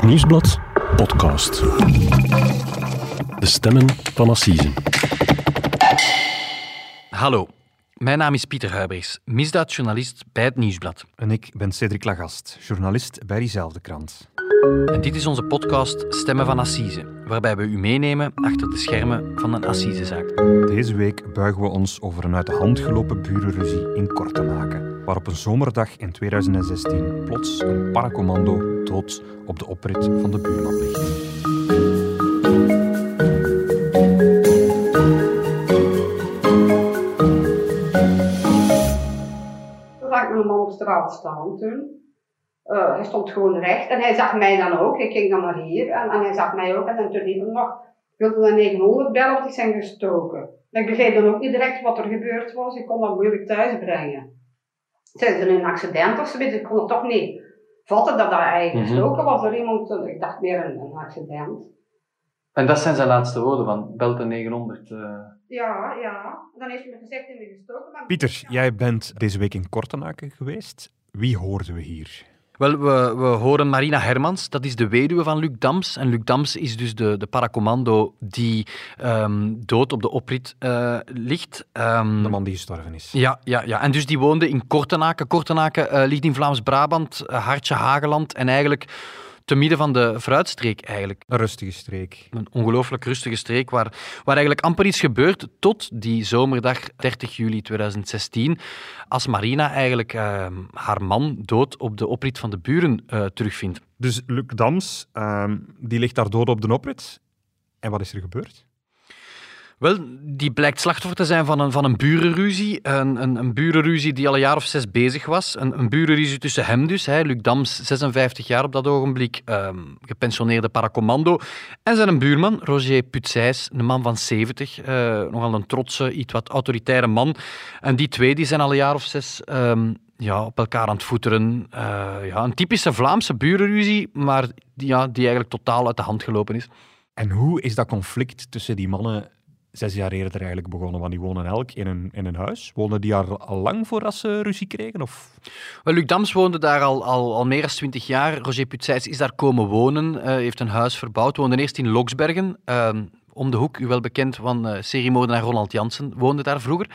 Het Nieuwsblad podcast. De stemmen van Assise. Hallo, mijn naam is Pieter Huibers, misdaadjournalist bij het Nieuwsblad. En ik ben Cedric Lagast, journalist bij diezelfde krant. En dit is onze podcast Stemmen van Assise, waarbij we u meenemen achter de schermen van een Assisezaak. Deze week buigen we ons over een uit de hand gelopen burenruzie in Kortenaken, waar op een zomerdag in 2016 plots een paracommando dood op de oprit van de buurman ligt. Toen straat staan toen. Eh, hij stond gewoon recht en hij zag mij dan ook. Ik ging dan naar hier en, en hij zag mij ook. En dan toen riep hij nog, wilde de 900 bellen, die zijn gestoken. En ik begreep dan ook niet direct wat er gebeurd was. Ik kon dat moeilijk thuis brengen. Zijn ze een accident of zoiets? Ik kon het toch niet vatten dat dat eigenlijk Mhm. gestoken was door iemand. Ik dacht meer een, een accident. En dat zijn zijn laatste woorden van belt de 900. Ja, ja. Dan heeft hij me gezegd in de gestoken. Maar... Pieter, jij bent deze week in Kortenaken geweest. Wie hoorden we hier? Wel, we, we horen Marina Hermans, dat is de weduwe van Luc Dams. En Luc Dams is dus de, de paracommando die ehm, dood op de oprit eh, ligt. Ehm, De man die gestorven is. Ja, ja, ja, en dus die woonde in Kortenaken. Kortenaken eh, ligt in Vlaams-Brabant, eh, hartje Hageland en eigenlijk te midden van de fruitstreek eigenlijk. Een rustige streek. Een ongelooflijk rustige streek waar, waar eigenlijk amper iets gebeurt tot die zomerdag 30 juli 2016, als Marina eigenlijk eh, haar man dood op de oprit van de buren eh, terugvindt. Dus Luc Dams, ehm, die ligt daar dood op de oprit. En wat is er gebeurd? Wel, die blijkt slachtoffer te zijn van een, van een burenruzie. Een, een, een burenruzie die al een jaar of zes bezig was. Een, een burenruzie tussen hem dus, hè, Luc Dams, 56 jaar op dat ogenblik, ehm, gepensioneerde paracommando. En zijn buurman, Roger Putsijs, een man van 70. eh, nogal een trotse, iets wat autoritaire man. En die twee die zijn al een jaar of zes ehm, ja, op elkaar aan het voeteren. Eh, ja, een typische Vlaamse burenruzie, maar die, ja, die eigenlijk totaal uit de hand gelopen is. En hoe is dat conflict tussen die mannen zes jaar eerder eigenlijk begonnen? Want die wonen elk in een, in een huis. Woonden die daar al lang voordat ze ruzie kregen? Of? Luc Dams woonde daar al, al, al meer dan twintig jaar. Roger Putsijs is daar komen wonen, eh, heeft een huis verbouwd. Woonde eerst in Loksbergen, ehm, om de hoek, u wel bekend van uh, seriemoordenaar Ronald Jansen, woonde daar vroeger.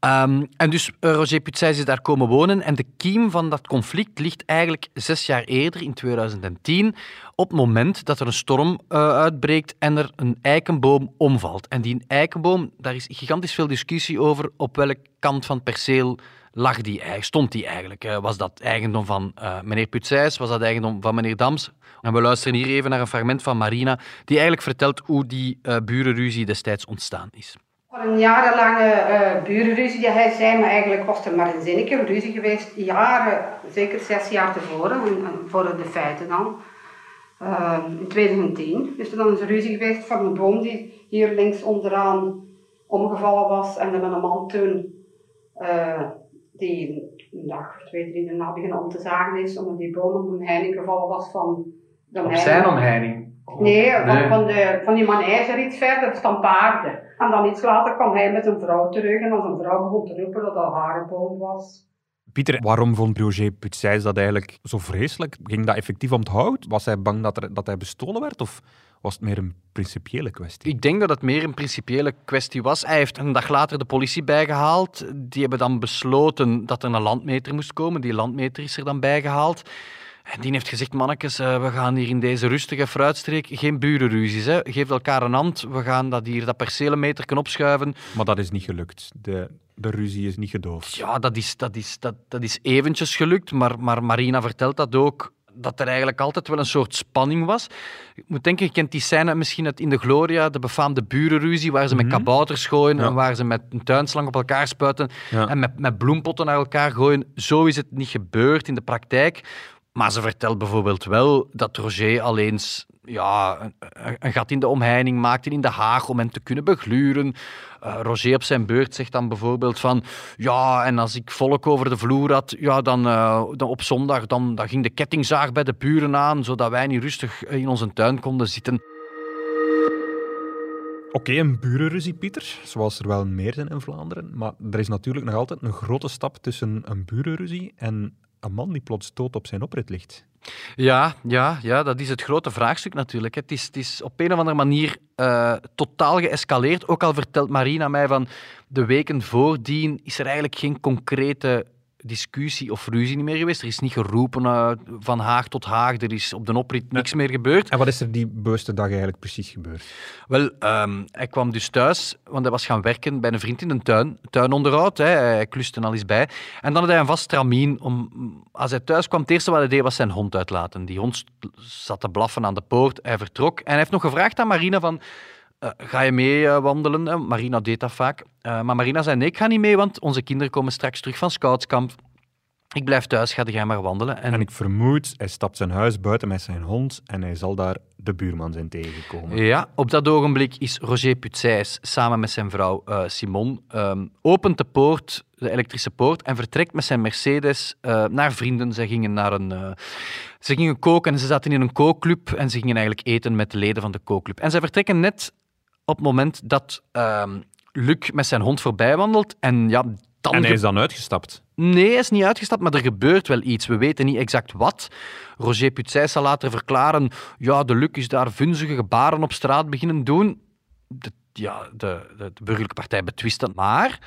Ehm, en dus eh, Roger Putsijs is daar komen wonen. En de kiem van dat conflict ligt eigenlijk zes jaar eerder, in 2010, op het moment dat er een storm eh, uitbreekt en er een eikenboom omvalt. En die eikenboom, daar is gigantisch veel discussie over op welke kant van het perceel lag die, stond die eigenlijk? Eh, Was dat eigendom van eh, meneer Putsijs? Was dat eigendom van meneer Dams? En we luisteren hier even naar een fragment van Marina, die eigenlijk vertelt hoe die eh, burenruzie destijds ontstaan is. Een jarenlange eh burenruzie die hij zei, maar eigenlijk was er maar een zinnetje ruzie geweest, jaren, zeker zes jaar tevoren, en, en voor de feiten dan. Eh, in 2010 is er dan een ruzie geweest van een boom die hier links onderaan omgevallen was en er met een man toen, die een dag of twee, drie daarna begon om te zagen is, omdat die boom op een heining gevallen was van de heining. omheining? Nee, van, van, de, van die manege iets verder, van paarden. En dan iets later kwam hij met een vrouw terug en dan zijn vrouw begon te roepen dat dat haar boom was. Pieter, waarom vond Roger Putsijs dat eigenlijk zo vreselijk? Ging dat effectief om het hout? Was hij bang dat, er, dat hij bestolen werd? Of was het meer een principiële kwestie? Ik denk dat het meer een principiële kwestie was. Hij heeft een dag later de politie bijgehaald. Die hebben dan besloten dat er een landmeter moest komen. Die landmeter is er dan bijgehaald. En die heeft gezegd, mannetjes, eh, we gaan hier in deze rustige fruitstreek geen burenruzies. Hè. Geef elkaar een hand. We gaan dat hier, dat percelenmeter kunnen opschuiven. Maar dat is niet gelukt. De, de ruzie is niet gedoofd. Ja, dat is, dat is, dat, dat is eventjes gelukt. Maar, maar Marina vertelt dat ook dat er eigenlijk altijd wel een soort spanning was. Ik moet denken, je kent die scène misschien uit In de Gloria, de befaamde burenruzie, waar ze met Mhm. kabouters gooien Ja. en waar ze met een tuinslang op elkaar spuiten Ja. en met, met bloempotten naar elkaar gooien. Zo is het niet gebeurd in de praktijk. Maar ze vertelt bijvoorbeeld wel dat Roger al eens ja, een, een- gat in de omheining maakte in de haag om hem te kunnen begluren. Eh, Roger op zijn beurt zegt dan bijvoorbeeld van ja, en als ik volk over de vloer had, ja, dan, eh, dan op zondag dan, dan ging de kettingzaag bij de buren aan, zodat wij niet rustig in onze tuin konden zitten. Oké, een burenruzie, Pieter, zoals er wel meer zijn in Vlaanderen. Maar er is natuurlijk nog altijd een grote stap tussen een burenruzie en een man die plots dood op zijn oprit ligt. Ja, ja, ja, dat is het grote vraagstuk natuurlijk. Het is, het is op een of andere manier uh, totaal geëscaleerd. Ook al vertelt Marina mij van de weken voordien is er eigenlijk geen concrete discussie of ruzie niet meer geweest. Er is niet geroepen uh, van Haag tot Haag. Er is op de oprit niks meer gebeurd. En wat is er die bewuste dag eigenlijk precies gebeurd? Wel, um, hij kwam dus thuis, want hij was gaan werken bij een vriend in de tuin. Tuinonderhoud, hè. hij kluste al eens bij. En dan had hij een vast tramien. Om, als hij thuis kwam, het eerste wat hij deed was zijn hond uitlaten. Die hond zat te blaffen aan de poort. Hij vertrok. En hij heeft nog gevraagd aan Marina van... Uh, ga je mee uh, wandelen? Marina deed dat vaak. Maar Marina zei, nee, ik ga niet mee, want onze kinderen komen straks terug van scoutskamp. Ik blijf thuis, ga jij maar wandelen. En... en... ik vermoed, hij stapt zijn huis buiten met zijn hond en hij zal daar de buurman zijn tegengekomen. Ja, op dat ogenblik is Roger Putsijs samen met zijn vrouw Simon um, opent de poort, de elektrische poort, en vertrekt met zijn Mercedes naar vrienden. Ze gingen naar een... ze gingen koken en ze zaten in een kookclub en ze gingen eigenlijk eten met de leden van de kookclub. En zij vertrekken net op het moment dat um, Luc met zijn hond voorbij wandelt. En, ja, dan en hij is dan uitgestapt? Nee, hij is niet uitgestapt, maar er gebeurt wel iets. We weten niet exact wat. Roger Putzijs zal later verklaren... Ja, de Luc is daar vunzige gebaren op straat beginnen doen. De, ja, de, de, de burgerlijke partij betwist dat. Maar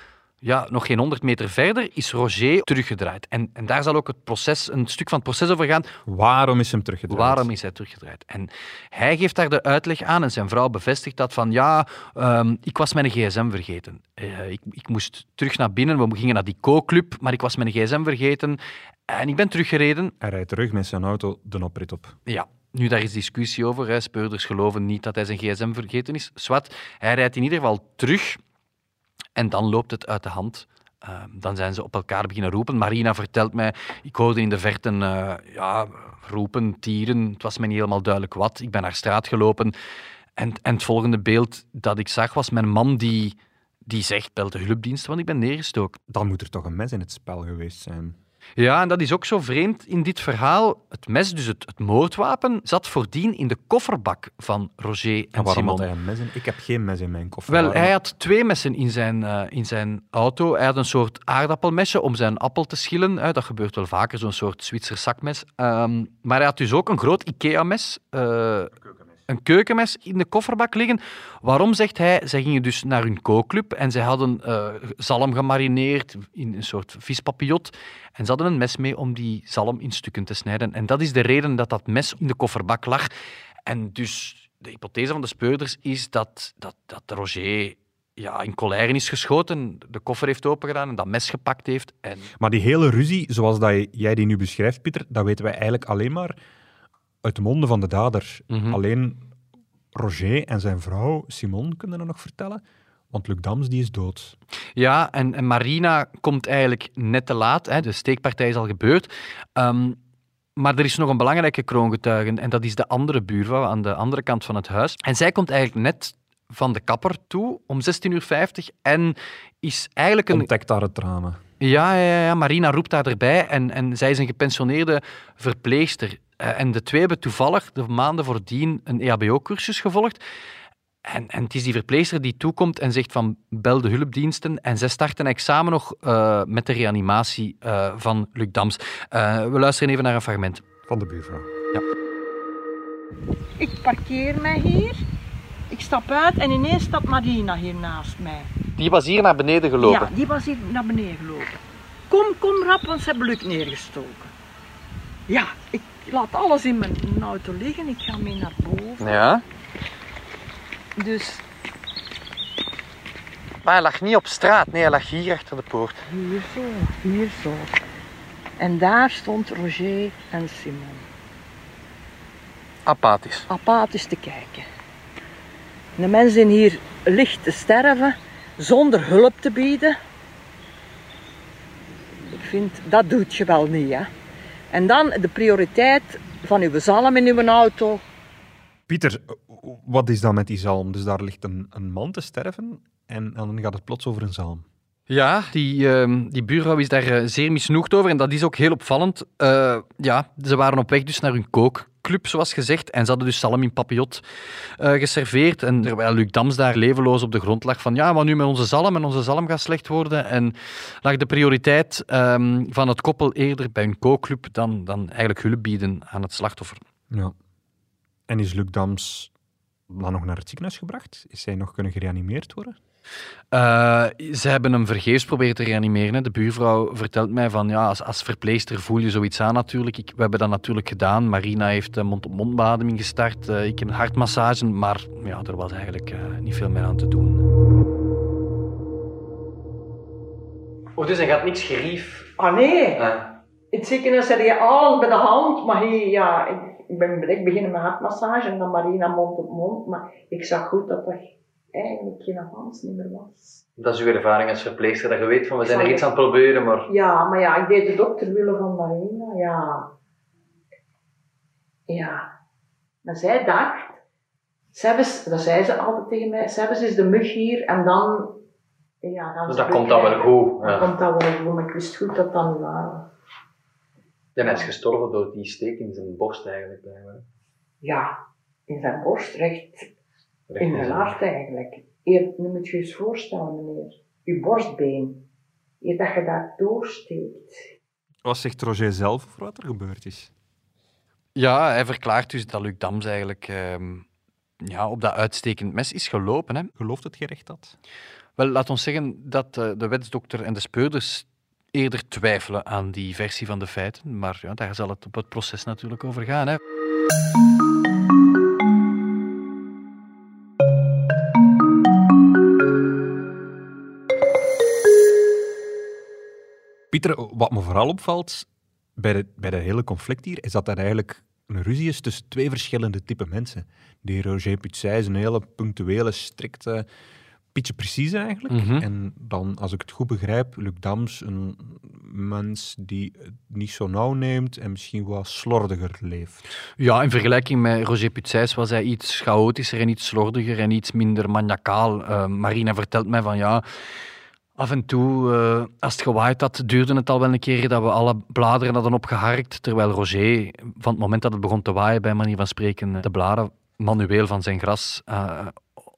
ja, nog geen 100 meter verder is Roger teruggedraaid. En, en daar zal ook het proces, een stuk van het proces over gaan. Waarom is hem teruggedraaid? Waarom is hij teruggedraaid? En hij geeft daar de uitleg aan en zijn vrouw bevestigt dat van ja, um, ik was mijn gsm vergeten. Uh, ik, ik moest terug naar binnen, we gingen naar die co-club, maar ik was mijn gsm vergeten en ik ben teruggereden. Hij rijdt terug met zijn auto de oprit op. Ja, nu, daar is discussie over. Hè. Speurders geloven niet dat hij zijn gsm vergeten is. Swat, hij rijdt in ieder geval terug en dan loopt het uit de hand. Uh, dan zijn ze op elkaar beginnen roepen. Marina vertelt mij, ik hoorde in de verte uh, ja, roepen, tieren. Het was me niet helemaal duidelijk wat. Ik ben naar straat gelopen. En, en het volgende beeld dat ik zag was mijn man die, die zegt, bel de hulpdienst, want ik ben neergestoken. Dan moet er toch een mes in het spel geweest zijn. Ja, en dat is ook zo vreemd in dit verhaal. Het mes, dus het, het moordwapen, zat voordien in de kofferbak van Roger en, en waarom Simon. had hij een mes in? Ik heb geen mes in mijn koffer. Wel, hij had twee messen in zijn, uh, in zijn auto. Hij had een soort aardappelmesje om zijn appel te schillen. Uh, dat gebeurt wel vaker, zo'n soort Zwitser zakmes. Um, maar hij had dus ook een groot Ikea-mes. Uh, een keukenmes in de kofferbak liggen. Waarom, zegt hij? Zij gingen dus naar hun kookclub en zij hadden uh, zalm gemarineerd in een soort vispapillot. En ze hadden een mes mee om die zalm in stukken te snijden. En dat is de reden dat dat mes in de kofferbak lag. En dus de hypothese van de speurders is dat, dat, dat Roger ja, in colère is geschoten, de koffer heeft opengedaan en dat mes gepakt heeft. En... Maar die hele ruzie, zoals dat jij die nu beschrijft, Pieter, dat weten wij eigenlijk alleen maar uit de monden van de dader. Mhm. Alleen Roger en zijn vrouw Simon kunnen dat nog vertellen. Want Luc Dams die is dood. Ja, en, en Marina komt eigenlijk net te laat. Hè. De steekpartij is al gebeurd. Ehm, maar er is nog een belangrijke kroongetuige. En dat is de andere buurvrouw aan de andere kant van het huis. En zij komt eigenlijk net van de kapper toe om 16.50 uur. En is eigenlijk een... Ontdekt daar het drama. Ja, ja, ja, Marina roept daar erbij. En, en zij is een gepensioneerde verpleegster. Uh, en de twee hebben toevallig de maanden voordien een EHBO-cursus gevolgd. En, en het is die verpleegster die toekomt en zegt van bel de hulpdiensten. En zij starten examen nog uh, met de reanimatie uh, van Luc Dams. Uh, we luisteren even naar een fragment. Van de buurvrouw. Ja. Ik parkeer mij hier. Ik stap uit en ineens staat Marina hier naast mij. Die was hier naar beneden gelopen? Ja, die was hier naar beneden gelopen. Kom, kom rap, want ze hebben Luc neergestoken. Ja, ik laat alles in mijn auto liggen. Ik ga mee naar boven. Ja. Dus Maar hij lag niet op straat, nee, hij lag hier achter de poort. hier zo, hier zo. En daar stond Roger en Simon. Apathisch. Apathisch te kijken. De mensen hier licht te sterven zonder hulp te bieden. Ik vind, dat doet je wel niet, hè. En dan de prioriteit van uw zalm in uw auto. Pieter, wat is dan met die zalm? Dus daar ligt een, een man te sterven en, en dan gaat het plots over een zalm. Ja, die, uh, die buurvrouw is daar uh, zeer misnoegd over en dat is ook heel opvallend. Uh, ja, ze waren op weg dus naar hun kook, club, zoals gezegd. En ze hadden dus salm in papillot uh, geserveerd. En terwijl Luc Dams daar levenloos op de grond lag van ja, maar nu met onze zalm en onze zalm gaat slecht worden. En lag de prioriteit um, van het koppel eerder bij een kookclub dan, dan eigenlijk hulp bieden aan het slachtoffer. Ja. En is Luc Dams dan nog naar het ziekenhuis gebracht? Is hij nog kunnen gereanimeerd worden? Uh, ze hebben hem vergeefs proberen te reanimeren. De buurvrouw vertelt mij van ja, als, als verpleester voel je zoiets aan natuurlijk. Ik, we hebben dat natuurlijk gedaan. Marina heeft mond-op-mond bademing gestart. Uh, ik heb een hartmassage, maar ja, er was eigenlijk uh, niet veel meer aan te doen. Oh, dus hij gaat niks gerief? Ah nee. In het ziekenhuis had je alles bij de hand, maar hij, ja, ik ben direct beginnen met hartmassage en dan Marina mond op mond. Maar ik zag goed dat dat eigenlijk geen meer was. Dat is uw ervaring als verpleegster, dat je weet van we zijn er iets aan het proberen, maar... Ja, maar ja, ik deed het ook ter wille van Marina, ja. Ja. Maar zij dacht, Sebes, dat zei ze altijd tegen mij, Sebes is de mug hier en dan... Ja, dan dus dat komt dan wel goed. Dan komt dat wel goed, maar ik wist goed dat dat niet was. Ja, hij is gestorven door die steek in zijn borst eigenlijk. Ja, in zijn borst, recht in mijn hart eigenlijk. Je moet je eens voorstellen, meneer. Je borstbeen. Je, dat je daar doorsteekt. Wat zegt Roger zelf over wat er gebeurd is? Ja, hij verklaart dus dat Luc Dams eigenlijk ehm, ja, op dat uitstekend mes is gelopen. Hè. Gelooft het gerecht dat? Wel, laat ons zeggen dat uh, de wetsdokter en de speurders eerder twijfelen aan die versie van de feiten. Maar ja, daar zal het op het proces natuurlijk over gaan. Hè. Pieter, wat me vooral opvalt bij de, bij de hele conflict hier, is dat er eigenlijk een ruzie is tussen twee verschillende typen mensen. Die Roger Putzij is een hele punctuele, strikte, beetje precies eigenlijk. Mhm. En dan, als ik het goed begrijp, Luc Dams, een mens die het niet zo nauw neemt en misschien wat slordiger leeft. Ja, in vergelijking met Roger Putzijs was hij iets chaotischer en iets slordiger en iets minder maniacaal. Uh, Marina vertelt mij van ja Af en toe, uh, als het gewaaid had, duurde het al wel een keer dat we alle bladeren hadden opgeharkt. Terwijl Roger, van het moment dat het begon te waaien, bij manier van spreken, de bladeren manueel van zijn gras uh,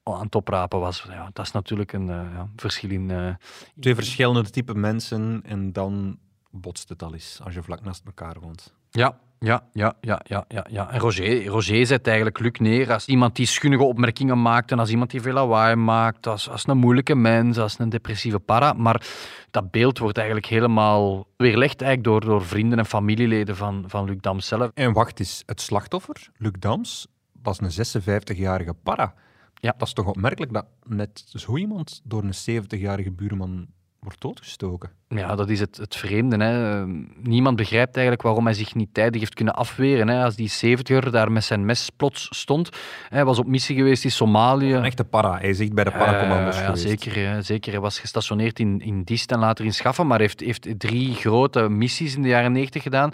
aan het oprapen was. Ja, dat is natuurlijk een uh, ja, verschil in... Twee verschillende type mensen en dan botst het al eens als je vlak naast elkaar woont. Ja, ja, ja, ja, ja, ja, ja. En Roger, Roger zet eigenlijk Luc neer als iemand die schunnige opmerkingen maakt en als iemand die veel lawaai maakt, als, als een moeilijke mens, als een depressieve para. Maar dat beeld wordt eigenlijk helemaal weerlegd eigenlijk door, door vrienden en familieleden van, van Luc Dams zelf. En wacht eens, het slachtoffer, Luc Dams, was een 56-jarige para. Ja. Dat is toch opmerkelijk dat net zo iemand door een 70-jarige buurman wordt doodgestoken. Ja, dat is het, het vreemde. Hè. Niemand begrijpt eigenlijk waarom hij zich niet tijdig heeft kunnen afweren. Hè. Als die 70er daar met zijn mes plots stond. Hij was op missie geweest in Somalië. Een echte para. Hij zit bij de paracommando's uh, ja, zeker, zeker. Hij was gestationeerd in, in Diest en later in Schaffen, maar heeft, heeft drie grote missies in de jaren 90 gedaan.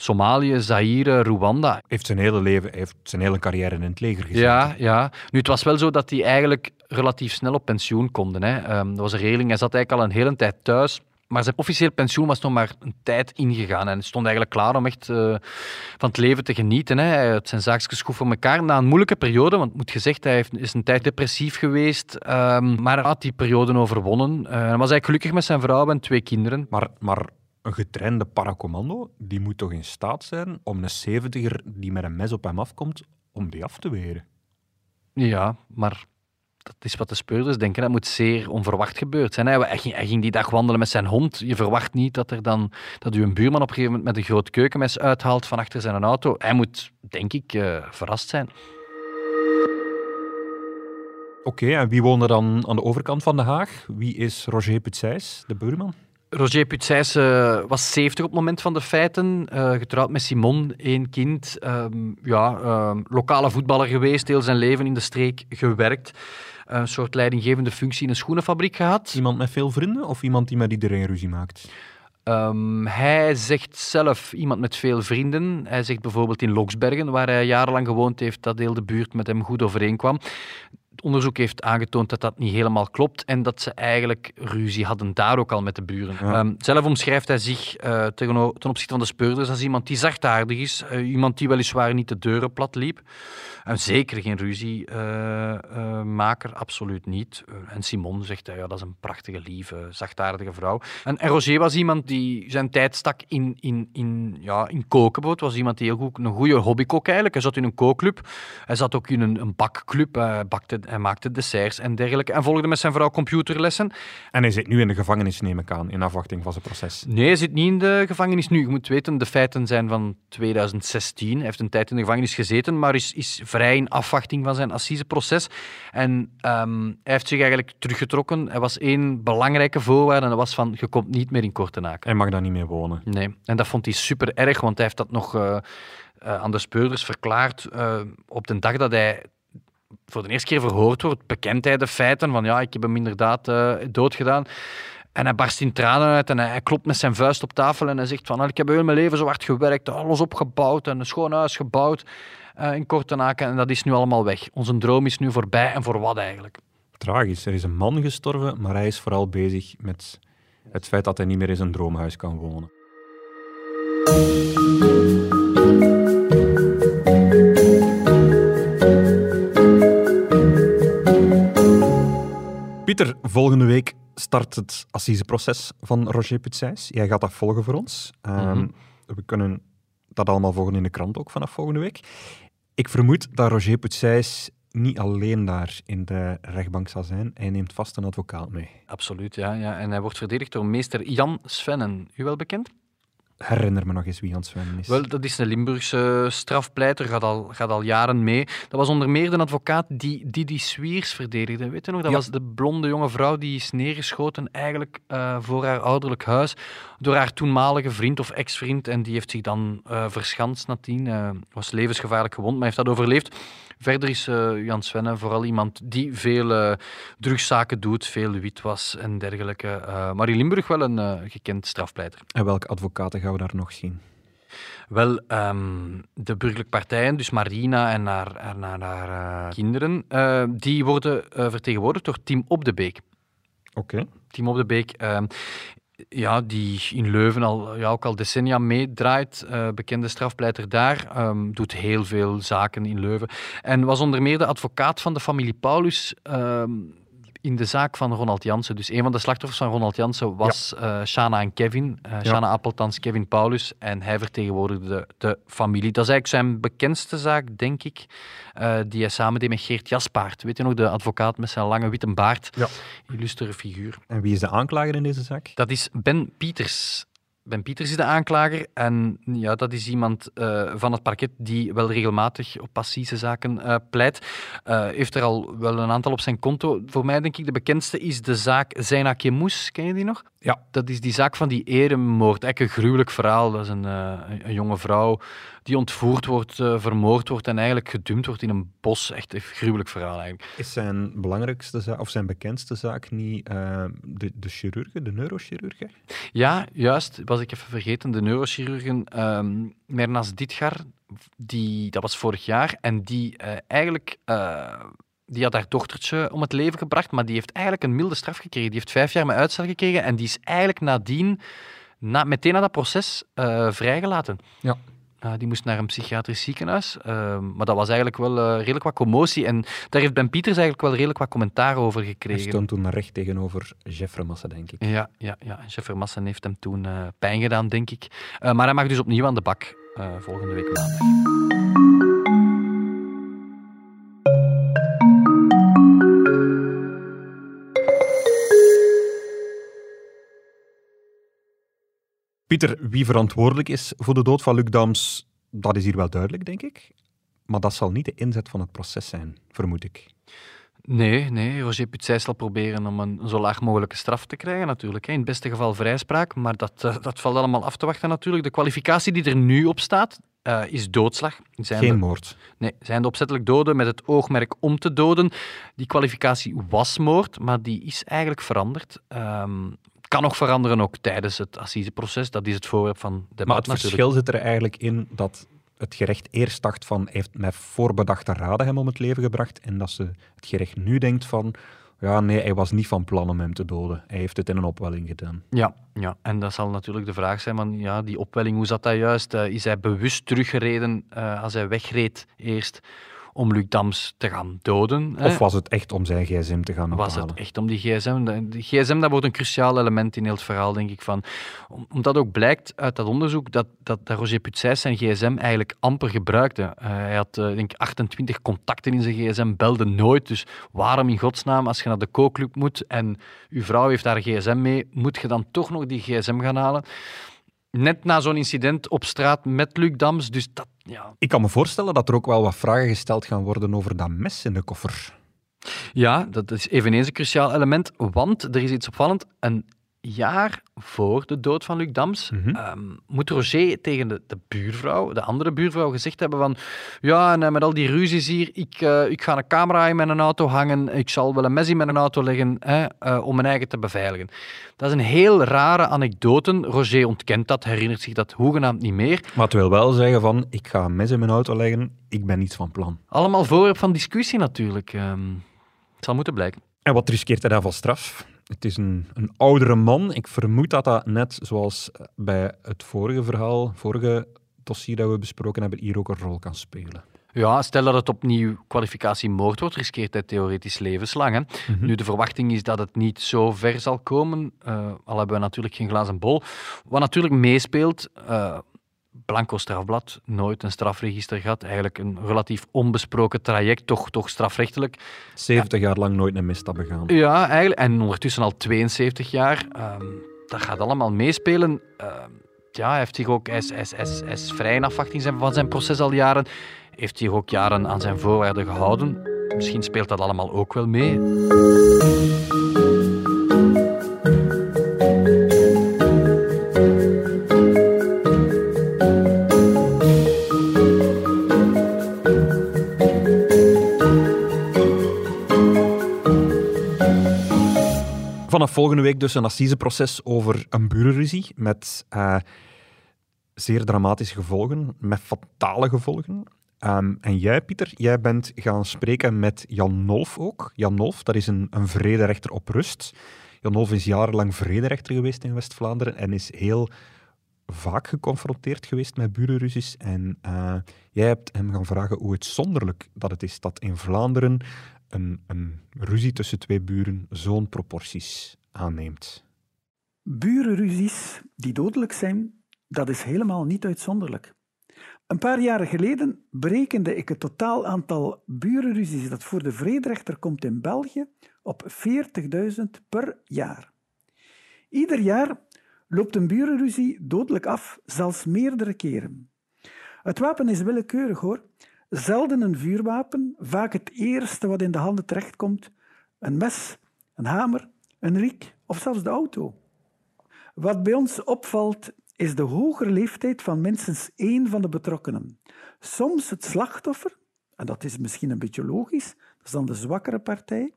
Somalië, Zaire, Rwanda. Heeft zijn hele leven, heeft zijn hele carrière in het leger gezeten. Ja, ja. Nu, het was wel zo dat hij eigenlijk relatief snel op pensioen konden. Hè. Um, dat was een regeling. Hij zat eigenlijk al een hele tijd thuis. Maar zijn officieel pensioen was nog maar een tijd ingegaan. En stond eigenlijk klaar om echt uh, van het leven te genieten. Hè. Hij had zijn zaakjes goed voor elkaar. Na een moeilijke periode, want moet gezegd, hij heeft, is een tijd depressief geweest. Um, maar hij had die periode overwonnen. Uh, hij was eigenlijk gelukkig met zijn vrouw en twee kinderen. Maar, maar een getrainde paracommando, die moet toch in staat zijn om een zeventiger die met een mes op hem afkomt, om die af te weren? Ja, maar dat is wat de speurders denken. Dat moet zeer onverwacht gebeurd zijn. Hij ging, hij ging, die dag wandelen met zijn hond. Je verwacht niet dat, er dan, dat u een buurman op een gegeven moment met een groot keukenmes uithaalt van achter zijn auto. Hij moet, denk ik, uh, verrast zijn. Oké, okay, en wie woonde dan aan de overkant van de Haag? Wie is Roger Putzijs, de buurman? Roger Putzijs uh, was 70 op het moment van de feiten. Uh, getrouwd met Simon, één kind. Uh, ja, ehm, lokale voetballer geweest, heel zijn leven in de streek gewerkt. Een soort leidinggevende functie in een schoenenfabriek gehad. Iemand met veel vrienden of iemand die met iedereen ruzie maakt? Um, hij zegt zelf iemand met veel vrienden. Hij zegt bijvoorbeeld in Loksbergen, waar hij jarenlang gewoond heeft, dat heel de buurt met hem goed overeenkwam Het onderzoek heeft aangetoond dat dat niet helemaal klopt en dat ze eigenlijk ruzie hadden daar ook al met de buren. Ja. Ehm, zelf omschrijft hij zich eh, ten opzichte van de speurders als iemand die zachtaardig is, eh, iemand die weliswaar niet de deuren plat liep. En zeker geen ruziemaker, absoluut niet. Eh, en Simon zegt, ja, dat is een prachtige, lieve, zachtaardige vrouw. En, en Roger was iemand die zijn tijd stak in, in, in, ja, in koken. Het was iemand die heel goed, een goede hobbykok eigenlijk. Hij zat in een kookclub. Hij zat ook in een, een bakclub. Hij, bakte, hij maakte desserts en dergelijke. En volgde met zijn vrouw computerlessen. En hij zit nu in de gevangenis, neem ik aan, in afwachting van zijn proces. Nee, hij zit niet in de gevangenis nu. Je moet weten, de feiten zijn van 2016. Hij heeft een tijd in de gevangenis gezeten, maar is, is vrij in afwachting van zijn assiseproces. En ehm, hij heeft zich eigenlijk teruggetrokken. Er was één belangrijke voorwaarde en dat was van, je komt niet meer in Kortenaken. Hij mag daar niet meer wonen. Nee, en dat vond hij super erg, want hij heeft dat nog eh, eh, aan de speurders verklaard. eh, op de dag dat hij voor de eerste keer verhoord wordt, bekent hij de feiten van ja, ik heb hem inderdaad eh doodgedaan. En hij barst in tranen uit en hij, klopt met zijn vuist op tafel en hij zegt van "Al, ik heb heel mijn leven zo hard gewerkt, alles opgebouwd en een schoon huis gebouwd eh, in Kortenaken en dat is nu allemaal weg. Onze droom is nu voorbij en voor wat eigenlijk? Tragisch. Er is een man gestorven, maar hij is vooral bezig met het feit dat hij niet meer in zijn droomhuis kan wonen. Pieter, volgende week start het assiseproces van Roger Putsijs. Jij gaat dat volgen voor ons. Ehm, Mhm. We kunnen dat allemaal volgen in de krant ook vanaf volgende week. Ik vermoed dat Roger Putsijs niet alleen daar in de rechtbank zal zijn. Hij neemt vast een advocaat mee. Absoluut, ja, ja. En hij wordt verdedigd door meester Jan Svennen. U wel bekend? Herinner me nog eens wie Jan Sven is. Wel, dat is een Limburgse strafpleiter, gaat al, gaat al jaren mee. Dat was onder meer de advocaat die Didi Swiers verdedigde. Weet je nog? Dat Ja. was de blonde jonge vrouw die is neergeschoten eigenlijk eh, voor haar ouderlijk huis door haar toenmalige vriend of ex-vriend. En die heeft zich dan eh, verschanst nadien. Eh, was levensgevaarlijk gewond, maar heeft dat overleefd. Verder is eh, Jan Svenne vooral iemand die veel eh, drugszaken doet, veel witwas en dergelijke. Eh, maar in Limburg wel een gekend strafpleiter. En welke advocaten gaan we daar nog zien? Wel, ehm, de burgerlijke partijen, dus Marina en haar, haar, haar, kinderen, die worden vertegenwoordigd door Tim Op de Beek. Oké. Tim Op de Beek, ehm, ja, die in Leuven al, ja, ook al decennia meedraait, eh, bekende strafpleiter daar, ehm, doet heel veel zaken in Leuven. En was onder meer de advocaat van de familie Paulus ehm, in de zaak van Ronald Jansen. Dus een van de slachtoffers van Ronald Jansen was eh, Shana en Kevin. Eh Shana Appeltans, Kevin Paulus. En hij vertegenwoordigde de, de familie. Dat is eigenlijk zijn bekendste zaak, denk ik, eh, die hij samen deed met Geert Jaspaard. Weet je nog, de advocaat met zijn lange witte baard? Ja. Illustere figuur. En wie is de aanklager in deze zaak? Dat is Ben Pieters. Ben Pieters is de aanklager en ja, dat is iemand eh, van het parket die wel regelmatig op passieve zaken eh, pleit. Eh, heeft er al wel een aantal op zijn konto. Voor mij denk ik de bekendste is de zaak Zaina Kemoes. Ken je die nog? Ja. Dat is die zaak van die eremoord. Eigenlijk een gruwelijk verhaal. Dat is een, een- een jonge vrouw die ontvoerd wordt, eh, vermoord wordt en eigenlijk gedumpt wordt in een bos. Echt een gruwelijk verhaal eigenlijk. Is zijn belangrijkste zaak, of zijn bekendste zaak niet eh, de, de chirurgen, de neurochirurgen? Ja, juist. Was ik even vergeten. De neurochirurgen ehm Mernas Ditgar, die, dat was vorig jaar. En die eh, eigenlijk... eh, die had haar dochtertje om het leven gebracht, maar die heeft eigenlijk een milde straf gekregen. Die heeft vijf jaar met uitstel gekregen en die is eigenlijk nadien, na, meteen na dat proces, eh, vrijgelaten. Ja. Eh, die moest naar een psychiatrisch ziekenhuis. ehm, maar dat was eigenlijk wel eh, redelijk wat commotie. En daar heeft Ben Pieters eigenlijk wel redelijk wat commentaar over Hij gekregen. stond toen recht tegenover Jeff Remassa, denk ik. Ja, ja, ja. Chef Vermassen heeft hem toen eh, pijn gedaan, denk ik. Eh, maar hij mag dus opnieuw aan de bak volgende week maandag. Pieter, wie verantwoordelijk is voor de dood van Luc Dams, dat is hier wel duidelijk, denk ik. Maar dat zal niet de inzet van het proces zijn, vermoed ik. Nee, nee. Roger Putzij zal proberen om een zo laag mogelijke straf te krijgen, natuurlijk. In het beste geval vrijspraak, maar dat, eh, dat valt allemaal af te wachten, natuurlijk. De kwalificatie die er nu op staat, eh, is doodslag. Zijn Geen de- moord. Nee, zijn de opzettelijk doden met het oogmerk om te doden. Die kwalificatie was moord, maar die is eigenlijk veranderd. Kan nog veranderen ook tijdens het assiseproces. Dat is het voorwerp van debat Maar het natuurlijk. verschil zit er eigenlijk in dat het gerecht eerst dacht van heeft met voorbedachte raden hem om het leven gebracht en dat ze het gerecht nu denkt van ja, nee, hij was niet van plan om hem te doden. Hij heeft het in een opwelling gedaan. Ja, ja, en dat zal natuurlijk de vraag zijn, van, ja, die opwelling, hoe zat dat juist? Uh, is hij bewust teruggereden uh, als hij wegreed eerst? Om Luc Dams te gaan doden. Of was het echt om zijn gsm te gaan ophalen? Was het echt om die gsm? De gsm dat wordt een cruciaal element in heel het verhaal, denk ik. Van. Omdat ook blijkt uit dat onderzoek dat, dat, dat Roger Putzijs zijn gsm eigenlijk amper gebruikte. Uh, hij had, uh, denk 28 contacten in zijn gsm, belde nooit. Dus waarom in godsnaam, als je naar de kookclub moet en uw vrouw heeft haar gsm mee, moet je dan toch nog die gsm gaan halen? net na zo'n incident op straat met Luc Dams. Dus dat, ja. Ik kan me voorstellen dat er ook wel wat vragen gesteld gaan worden over dat mes in de koffer. Ja, dat is eveneens een cruciaal element, want er is iets opvallend. Een jaar voor de dood van Luc Dams mm moet Roger tegen de, de, buurvrouw, de andere buurvrouw, gezegd hebben van ja, en eh, met al die ruzies hier, ik, uh, ik ga een camera in mijn auto hangen, ik zal wel een mes in mijn auto leggen hè, uh, om mijn eigen te beveiligen. Dat is een heel rare anekdote. Roger ontkent dat, herinnert zich dat hoegenaamd niet meer. Maar het wil wel zeggen van, ik ga een mes in mijn auto leggen, ik ben niets van plan. Allemaal voorwerp van discussie natuurlijk. Um, het zal moeten blijken. En wat riskeert hij dan van straf? Het is een, een oudere man. Ik vermoed dat dat net zoals bij het vorige verhaal, vorige dossier dat we besproken hebben, hier ook een rol kan spelen. Ja, stel dat het opnieuw kwalificatie moord wordt, riskeert hij theoretisch levenslang. Hè? Mhm. Nu, de verwachting is dat het niet zo ver zal komen, uh, al hebben we natuurlijk geen glazen bol. Wat natuurlijk meespeelt, uh, blanco strafblad, nooit een strafregister gehad. Eigenlijk een relatief onbesproken traject, toch, toch strafrechtelijk. 70 jaar lang nooit een misstap begaan. Ja, eigenlijk. En ondertussen al 72 jaar. Um, dat gaat allemaal meespelen. Uh, ja, hij heeft zich ook, hij is, hij, is, hij, is, vrij in afwachting van zijn proces al jaren. Heeft zich ook jaren aan zijn voorwaarden gehouden. Misschien speelt dat allemaal ook wel mee. Volgende week dus een assiseproces over een burenruzie met uh, zeer dramatische gevolgen, met fatale gevolgen. Um, en jij, Pieter, jij bent gaan spreken met Jan Nolf ook. Jan Nolf, dat is een, een vrederechter op rust. Jan Nolf is jarenlang vrederechter geweest in West-Vlaanderen en is heel vaak geconfronteerd geweest met burenruzies. En uh, jij hebt hem gaan vragen hoe uitzonderlijk dat het is dat in Vlaanderen een, een ruzie tussen twee buren zo'n proporties aanneemt. Burenruzies die dodelijk zijn, dat is helemaal niet uitzonderlijk. Een paar jaren geleden berekende ik het totaal aantal burenruzies dat voor de vrederechter komt in België op 40.000 per jaar. Ieder jaar loopt een burenruzie dodelijk af, zelfs meerdere keren. Het wapen is willekeurig hoor, Zelden een vuurwapen, vaak het eerste wat in de handen terechtkomt: een mes, een hamer, een riek of zelfs de auto. Wat bij ons opvalt, is de hogere leeftijd van minstens één van de betrokkenen. Soms het slachtoffer, en dat is misschien een beetje logisch, dat is dan de zwakkere partij,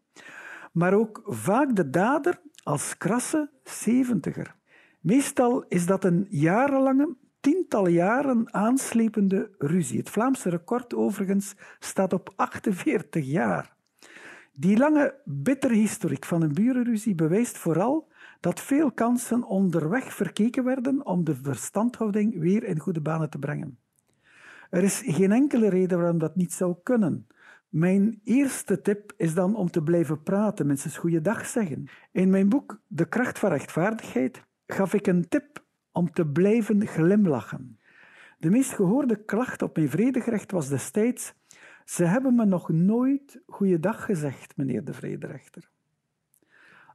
maar ook vaak de dader als krasse zeventiger. Meestal is dat een jarenlange, tientallen jaren aanslepende ruzie. Het Vlaamse record overigens staat op 48 jaar. Die lange, bittere historiek van een burenruzie bewijst vooral dat veel kansen onderweg verkeken werden om de verstandhouding weer in goede banen te brengen. Er is geen enkele reden waarom dat niet zou kunnen. Mijn eerste tip is dan om te blijven praten, mensen goeiedag zeggen. In mijn boek De kracht van rechtvaardigheid gaf ik een tip om te blijven glimlachen. De meest gehoorde klacht op mijn vredegerecht was destijds: Ze hebben me nog nooit goeiedag gezegd, meneer de vrederechter.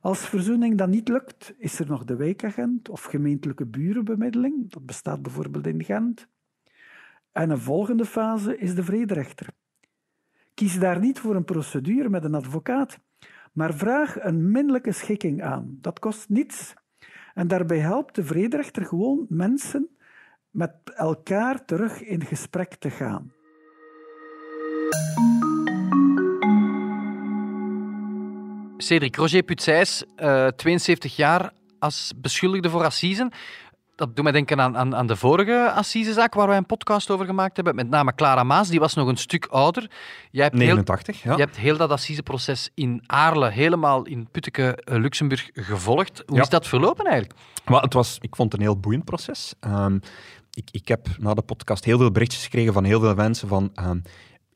Als verzoening dan niet lukt, is er nog de wijkagent of gemeentelijke burenbemiddeling. Dat bestaat bijvoorbeeld in Gent. En een volgende fase is de vrederechter. Kies daar niet voor een procedure met een advocaat, maar vraag een minderlijke schikking aan. Dat kost niets en daarbij helpt de vrederechter gewoon mensen met elkaar terug in gesprek te gaan. Cedric Roger Putzijs, uh, 72 jaar als beschuldigde voor assisen. dat doet mij denken aan, aan, aan de vorige assisezaak waar wij een podcast over gemaakt hebben. Met name Clara Maas, die was nog een stuk ouder. Jij hebt heel, 89, ja. je hebt heel dat assiseproces in Aarle, helemaal in Putteke, eh, Luxemburg, gevolgd. Hoe Ja. is dat verlopen eigenlijk? Maar het was, ik vond het een heel boeiend proces. Ehm, ik, ik heb na de podcast heel veel berichtjes gekregen van heel veel mensen van... ehm,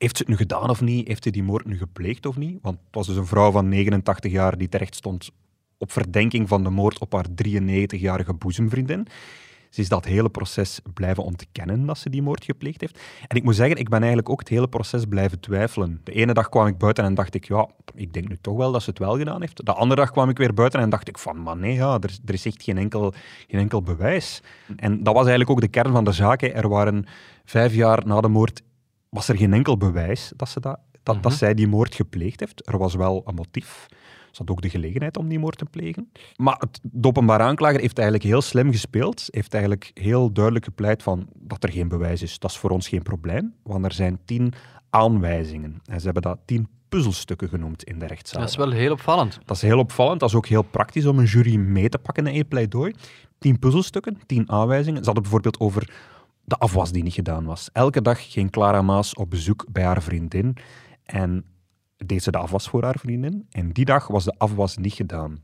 heeft ze het nu gedaan of niet? Heeft ze die moord nu gepleegd of niet? Want het was dus een vrouw van 89 jaar die terecht stond op verdenking van de moord op haar 93-jarige boezemvriendin. Ze is dat hele proces blijven ontkennen dat ze die moord gepleegd heeft. En ik moet zeggen, ik ben eigenlijk ook het hele proces blijven twijfelen. De ene dag kwam ik buiten en dacht ik, ja, ik denk nu toch wel dat ze het wel gedaan heeft. De andere dag kwam ik weer buiten en dacht ik van, maar nee, ja, er, er is echt geen enkel, geen enkel bewijs. En dat was eigenlijk ook de kern van de zaak. Er waren vijf jaar na de moord, was er geen enkel bewijs dat, ze dat, dat, dat zij die moord gepleegd heeft. Er was wel een motief. Ze had ook de gelegenheid om die moord te plegen. Maar het, de openbaar aanklager heeft eigenlijk heel slim gespeeld. Heeft eigenlijk heel duidelijk gepleit van dat er geen bewijs is. Dat is voor ons geen probleem, want er zijn tien aanwijzingen. En ze hebben dat tien puzzelstukken genoemd in de rechtszaal. Dat is wel heel opvallend. Dat is heel opvallend. Dat is ook heel praktisch om een jury mee te pakken in een pleidooi. Tien puzzelstukken, tien aanwijzingen. Ze hadden bijvoorbeeld over de afwas die niet gedaan was. Elke dag ging Clara Maas op bezoek bij haar vriendin en deed ze de afwas voor haar vriendin. En die dag was de afwas niet gedaan.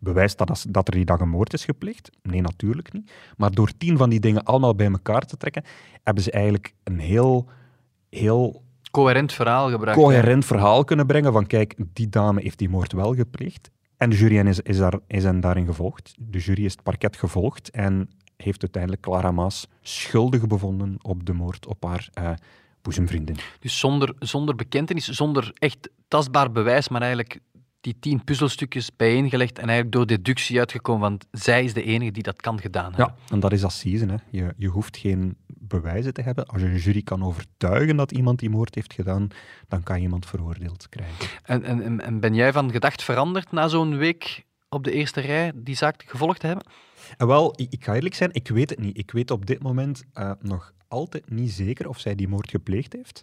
Bewijst dat, dat er die dag een moord is gepleegd? Nee, natuurlijk niet. Maar door tien van die dingen allemaal bij elkaar te trekken, hebben ze eigenlijk een heel, heel Coherent verhaal gebruikt. coherent verhaal kunnen brengen van kijk, die dame heeft die moord wel gepleegd. En de jury is, is, daar, is hen daarin gevolgd. De jury is het parket gevolgd en heeft uiteindelijk Clara Maas schuldig bevonden op de moord op haar eh, boezemvriendin. Dus zonder, zonder bekentenis, zonder echt tastbaar bewijs, maar eigenlijk die tien puzzelstukjes bijeengelegd en eigenlijk door deductie uitgekomen, want zij is de enige die dat kan gedaan hebben. Ja, en dat is assise. Hè. Je, je hoeft geen bewijzen te hebben. Als je een jury kan overtuigen dat iemand die moord heeft gedaan, dan kan je iemand veroordeeld krijgen. En, en, en- en ben jij van gedacht veranderd na zo'n week op de eerste rij die zaak gevolgd te hebben? En wel, ik, ik ga eerlijk zijn, ik weet het niet. Ik weet op dit moment eh, nog altijd niet zeker of zij die moord gepleegd heeft.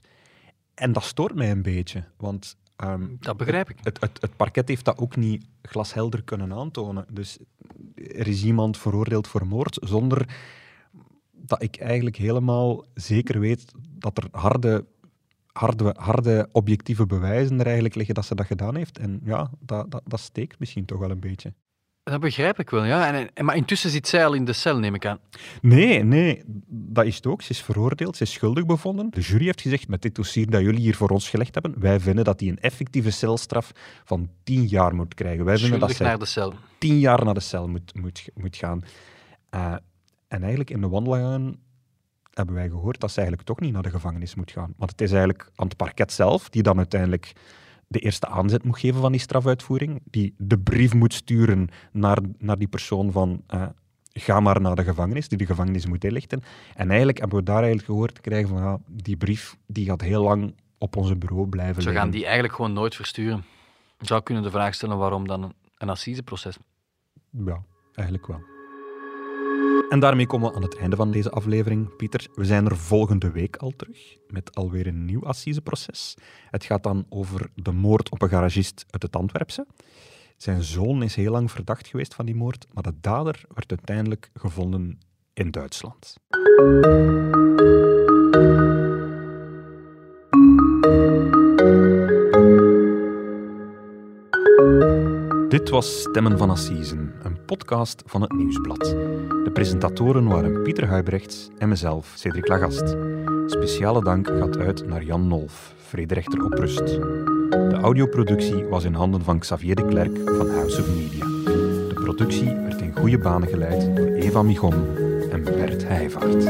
En dat stoort mij een beetje, want ehm, Dat begrijp ik. het, het, het parket heeft dat ook niet glashelder kunnen aantonen. Dus er is iemand veroordeeld voor moord zonder dat ik eigenlijk helemaal zeker weet dat er harde, harde, harde objectieve bewijzen er eigenlijk liggen dat ze dat gedaan heeft. En ja, dat, dat, dat steekt misschien toch wel een beetje. Dat begrijp ik wel, ja. En, en, maar intussen zit zij al in de cel, neem ik aan. Nee, nee, dat is het ook. Ze is veroordeeld, ze is schuldig bevonden. De jury heeft gezegd, met dit dossier dat jullie hier voor ons gelegd hebben, wij vinden dat hij een effectieve celstraf van tien jaar moet krijgen. Wij vinden dat Schuldig zij naar de cel. tien jaar naar de cel moet, moet, moet gaan. Eh, en eigenlijk in de wandelgangen hebben wij gehoord dat ze eigenlijk toch niet naar de gevangenis moet gaan. Want het is eigenlijk aan het parket zelf die dan uiteindelijk de eerste aanzet moet geven van die strafuitvoering, die de brief moet sturen naar, naar die persoon van eh, ga maar naar de gevangenis, die de gevangenis moet inlichten. En eigenlijk hebben we daar eigenlijk gehoord te krijgen van ja, die brief die gaat heel lang op onze bureau blijven Ze liggen. gaan die eigenlijk gewoon nooit versturen. Je zou kunnen de vraag stellen waarom dan een, een assiseproces. Ja, eigenlijk wel. En daarmee komen we aan het einde van deze aflevering. Pieter, we zijn er volgende week al terug met alweer een nieuw assiseproces. Het gaat dan over de moord op een garagist uit het Antwerpse. Zijn zoon is heel lang verdacht geweest van die moord, maar de dader werd uiteindelijk gevonden in Duitsland. Dit was Stemmen van Assisen, een podcast van het Nieuwsblad. De presentatoren waren Pieter Huibrechts en mezelf, Cedric Lagast. Speciale dank gaat uit naar Jan Nolf, vrederechter op rust. De audioproductie was in handen van Xavier de Klerk van House of Media. De productie werd in goede banen geleid door Eva Migon en Bert Heijvaart.